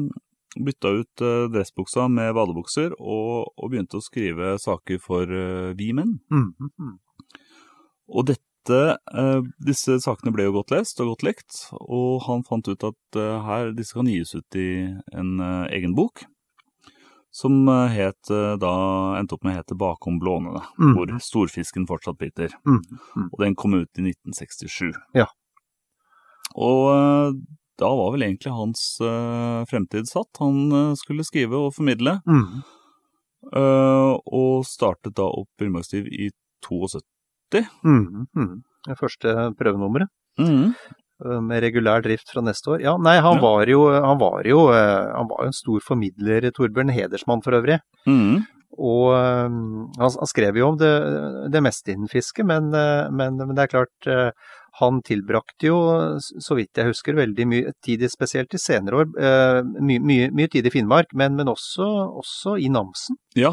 bytta ut uh, dressbuksa med badebukser og, og, begynte å skrive saker for uh, vi menn. Mm, mm, Og dette, disse sakene ble jo godt lest og godt likt, og han fant ut at her, disse kan gis ut i en egen bok. Som eh, het, eh, da endte opp med å hete Bakom blånene, mm. hvor storfisken fortsatt biter. Mm, mm. Og den kom ut i 1967. Ja. Og eh, da var vel egentlig hans eh, fremtid satt. Han eh, skulle skrive og formidle, Mm. og startet da opp Villmarksliv i 72. Mm. Mm. Det første prøvenummeret. Eh, Med regulær drift fra neste år. Ja, nei, han Ja. var jo, han var jo, han var jo en stor formidler, Torbjørn Hedersmann for øvrig. Mhm. Og eh, han, skrev jo om det, det meste innen fiske, men, eh, men, men det er klart eh, han tilbrakte jo, så vidt jeg husker, veldig mye tid, spesielt i senere år, eh, mye, mye, mye tid i Finnmark, men, men også, også i Namsen. Ja,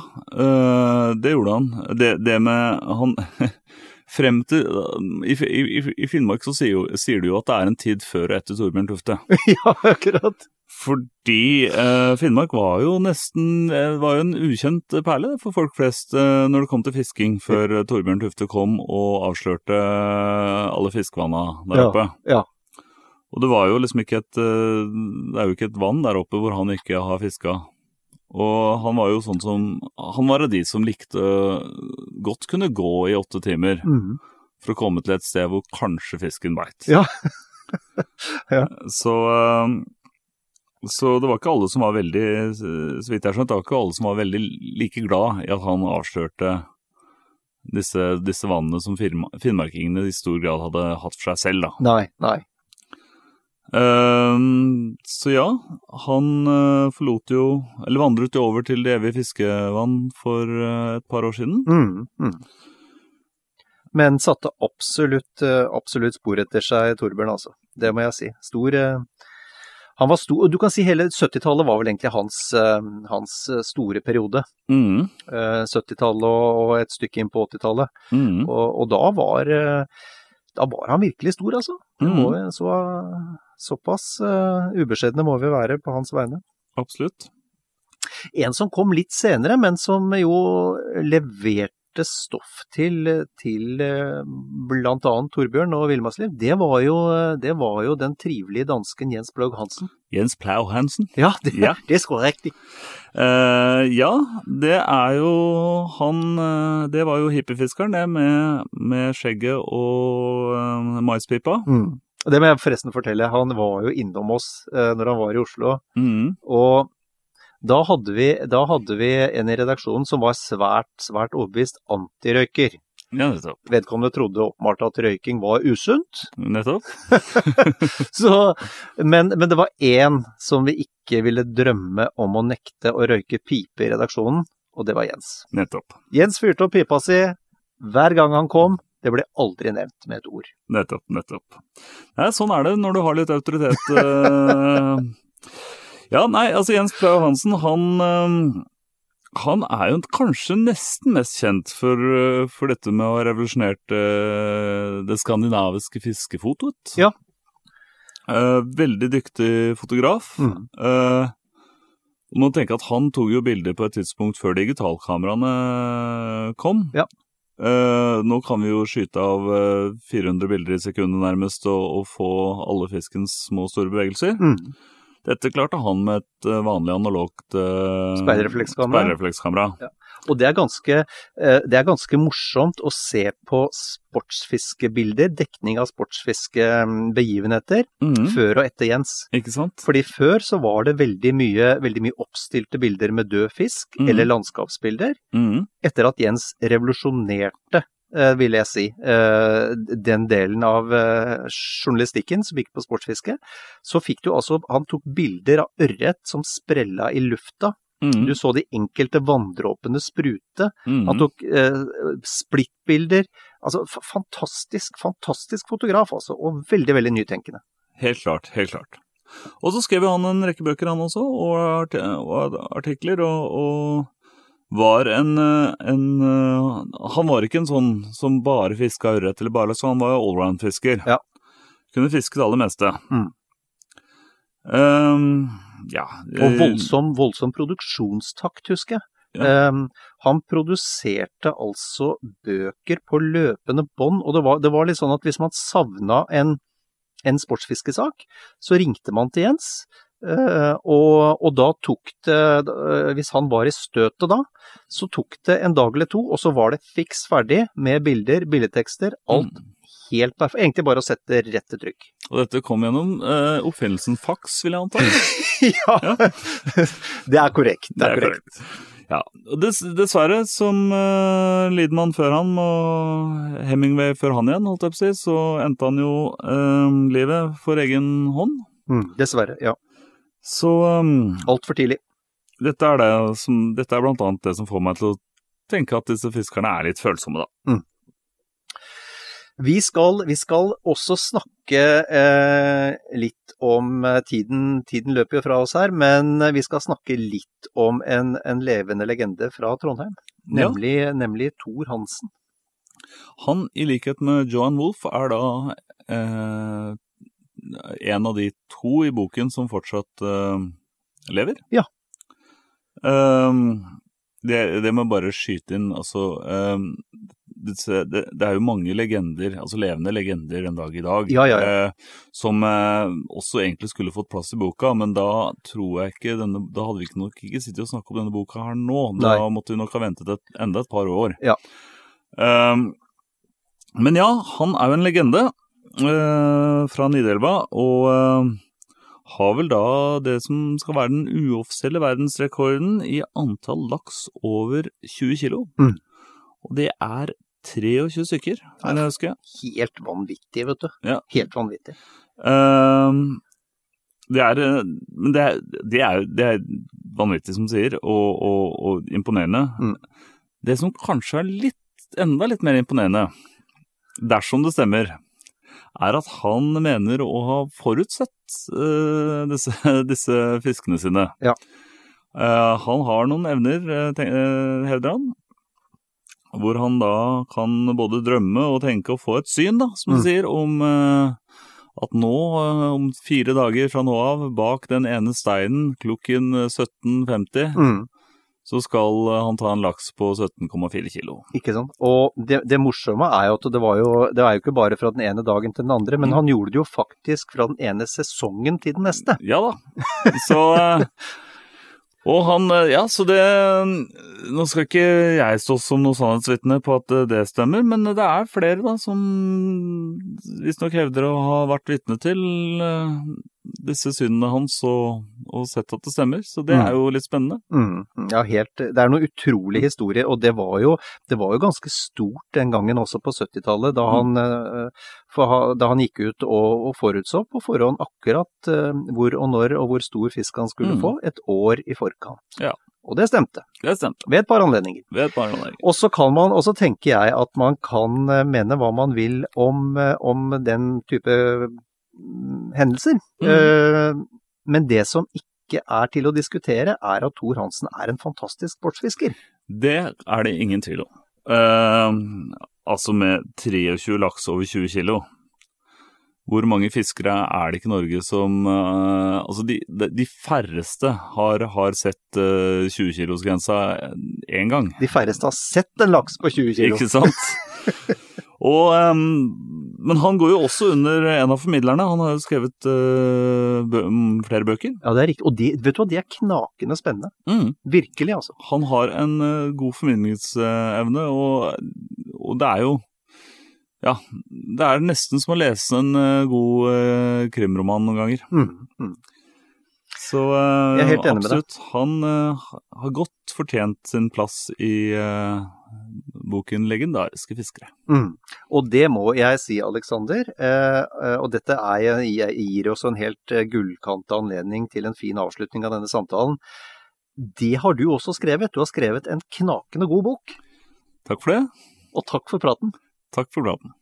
det gjorde han. Det, det med han Frem til I, i, i- i Finnmark så sier, jo, sier du jo at det er en tid før og etter Torbjørn Tufte. ja, akkurat. Fordi eh, Finnmark var jo nesten øh, var jo en ukjent perle for folk flest eh, når det kom til fisking, før øh, Torbjørn Tufte kom og avslørte alle fiskevanna der Ja, oppe. ja. Og det var jo liksom ikke et Det er jo ikke et vann der oppe hvor han ikke har fiska. Og han var jo sånn som Han var av de som likte godt kunne gå i åtte timer mm. for å komme til et sted hvor kanskje fisken beit. Ja. Ja. Så så det var ikke alle som var veldig Så vidt jeg skjønt, det var ikke alle som var veldig like glad i at han avslørte disse, disse vannene som finnmarkingene i stor grad hadde hatt for seg selv, da. Nei, nei. Uh, så ja, han uh, forlot jo Eller vandret jo over til det evige fiskevann for uh, et par år siden. Mm, mm. Men satte absolutt, eh, absolutt spor etter seg, Torbjørn, altså. Det må jeg si. Stor Han var stor, og du kan si hele 70-tallet var vel egentlig hans, eh, hans eh, store periode. Mm, Eh, 70-tallet og og et stykke inn på 80-tallet. mm, Og, og da var eh, da var han virkelig stor, altså. Mm, vi, så, såpass uh, ubeskjedne må vi være på hans vegne. absolutt. En som kom litt senere, men som jo leverte stoff til, til bl.a. Torbjørn og Villmarksliv, det, var jo- det var jo den trivelige dansken Jens Bløgg Hansen. Jens Plau Hansen. Ja, det, Ja. det er så riktig. Uh, ja, det er jo han eh, Det var jo hippiefiskeren, det, med, med skjegget og uh, maispipa. Mm. Det må jeg forresten fortelle, han var jo innom oss uh, når han var i Oslo. Mm, Og da hadde, vi, da hadde vi en i redaksjonen som var svært, svært overbevist antirøyker. ja, nettopp. Vedkommende trodde åpenbart at røyking var usunt. Nettopp. Så, men, men det var én som vi ikke ville drømme om å nekte å røyke pipe i redaksjonen, og det var Jens. Nettopp. Jens fyrte opp pipa si hver gang han kom. Det ble aldri nevnt med et ord. Nettopp, nettopp. Nei, sånn er det når du har litt autoritet. ja, nei, altså Jens Plau Hansen, han eh, han er jo kanskje nesten mest kjent for, eh, for dette med å ha revolusjonert eh, det skandinaviske fiskefotoet. Ja. Eh, veldig dyktig fotograf. Mm. man må tenke at han tok jo bilder på et tidspunkt før digitalkameraene kom. Ja. Nå kan vi jo skyte av eh, 400 bilder i sekundet nærmest og, og få alle fiskens små og store bevegelser. Mm. Dette klarte han med et eh, vanlig analogt uh, sperrereflekskamera. sperrereflekskamera. Ja. Og det er, ganske, eh, det er ganske morsomt å se på sportsfiskebilder, dekning av sportsfiskebegivenheter, mm. før og etter Jens. Ikke sant? Fordi før så var det veldig mye, veldig mye oppstilte bilder med død fisk, mm. eller landskapsbilder. Mm. Etter at Jens revolusjonerte, eh, vil jeg si, eh, den delen av eh, journalistikken som gikk på sportsfiske, så fikk du altså Han tok bilder av ørret som sprella i lufta. Mm. Du så de enkelte vanndråpene sprute. Mm. Han tok eh, splittbilder. Altså fantastisk, fantastisk fotograf, altså. Og veldig, veldig nytenkende. Helt klart, helt klart. Og så skrev han en rekke bøker, han også, og, og artikler, og, og var en, eh, en eh, Han var ikke en sånn som bare fiska ørret, eller bare så han var allround-fisker. Ja. Kunne fiske det aller meste. Mm. Um, ja Og eh, voldsom, voldsom produksjonstakt, husker jeg. Ja. Um, han produserte altså bøker på løpende bånd, og det var, det var litt sånn at hvis man savna en, en sportsfiskesak, så ringte man til Jens. Eh, og, og da tok det, eh, hvis han var i støtet da, så tok det en dag eller to, og så var det fiks ferdig med bilder, billedtekster, alt Mm. helt perfekt. Egentlig bare å sette rett til trykk. Og dette kom gjennom eh, oppfinnelsen fax, vil jeg anta. ja, det er korrekt. Det er korrekt. Ja, og dess, Dessverre, som uh, Liedmann før han og Hemingway før han igjen, holdt jeg på å si, så endte han jo eh, livet for egen hånd. Mm, dessverre, ja. Så um, Altfor tidlig. dette, er det som, dette er blant annet det som får meg til å tenke at disse fiskerne er litt følsomme, da. Vi skal, vi skal også snakke eh, litt om eh, tiden, tiden løper jo fra oss her, men vi skal snakke litt om en, en levende legende fra Trondheim. Ja. Nemlig, nemlig Thor Hansen. Han, i likhet med Johan Wolff, er da eh, en av de to i boken som fortsatt uh, lever. Ja. Um, det, det må jeg bare skyte inn, altså um, det, det, det er jo mange legender, altså levende legender den dag i dag, Ja, ja, ja. eh, som eh, også egentlig skulle fått plass i boka, men da tror jeg ikke denne, da hadde vi ikke nok ikke sittet og snakket om denne boka her nå. Da Nei. måtte vi nok ha ventet et, enda et par år. Ja. Ehm, men ja, han er jo en legende fra Nidelva, og eh, har vel da det som skal være den uoffisielle verdensrekorden i antall laks over 20 kilo. Mm. Og det er 23 stykker, er det jeg husker. Helt vanvittig, vet du. Ja. Helt vanvittig. Uh, det er, eh, men det er, det er, det er vanvittig, som du sier, og, og, og imponerende. Mm. Det som kanskje er litt, enda litt mer imponerende, dersom det stemmer, er at han mener å ha forutsett uh, disse, disse fiskene sine. Ja. Uh, han har noen evner, uh, hevder han, hvor han da kan både drømme og tenke og få et syn, da, som han Mm. sier, om eh, at nå, eh, om fire dager fra nå av, bak den ene steinen klokken 17.50, Mm. Så skal eh, han ta en laks på 17,4 kilo. Ikke sant? Og det, det morsomme er jo at det var jo, det er jo ikke bare fra den ene dagen til den andre, men Mm. han gjorde det jo faktisk fra den ene sesongen til den neste. Ja da. Så eh, Og han eh, Ja, så det Nå skal ikke jeg stå som noe sannhetsvitne på at det stemmer, men det er flere da som visstnok hevder å ha vært vitne til disse synene hans og, og sett at det stemmer. Så det Mm. er jo litt spennende. Mm, ja, helt. Det er noe utrolig historie, og det var jo, det var jo ganske stort den gangen også på 70-tallet, da, Mm. han, eh, da han gikk ut og, og forutså på forhånd akkurat eh, hvor og når og hvor stor fisk han skulle Mm. få, et år i forkant. Ja. Og det stemte, Det stemte. ved et par anledninger. Ved et par anledninger. Og så kan man, og så tenker jeg at man kan eh, mene hva man vil om, om den type mm, hendelser. Mm. Eh, Men det som ikke er til å diskutere, er at Thor Hansen er en fantastisk sportsfisker. Det er det ingen tvil om. Eh, altså med 23 laks over 20 kilo. Hvor mange fiskere er det ikke i Norge som uh, Altså, de, de, færreste har, har sett uh, 20-kilosgrensa én gang. De færreste har sett en laks på 20 kilo. Ikke sant? Og, um, men han går jo også under en av formidlerne. Han har jo skrevet uh, bø mm, flere bøker. Ja, det er riktig. Og de, vet du hva, de er knakende spennende. Mm. Virkelig, altså. Han har en uh, god formidlingsevne, og, og det er jo Ja, det er nesten som å lese en eh, god uh, krimroman noen ganger. Mm, mm. Så uh, absolutt. Han uh, har godt fortjent sin plass i boken 'Legendariske fiskere'. Mm. Og det må jeg si, Aleksander. Og dette er, gir oss en helt gullkanta anledning til en fin avslutning av denne samtalen. Det har du også skrevet. Du har skrevet en knakende god bok. Takk for det. Og takk for praten. Takk for praten.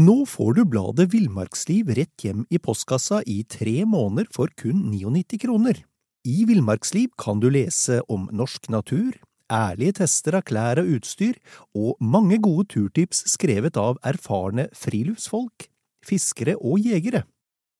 Nå får du bladet Villmarksliv rett hjem i postkassa i tre måneder for kun 99 kroner. I Villmarksliv kan du lese om norsk natur, ærlige tester av klær og utstyr, og mange gode turtips skrevet av erfarne friluftsfolk, fiskere og jegere.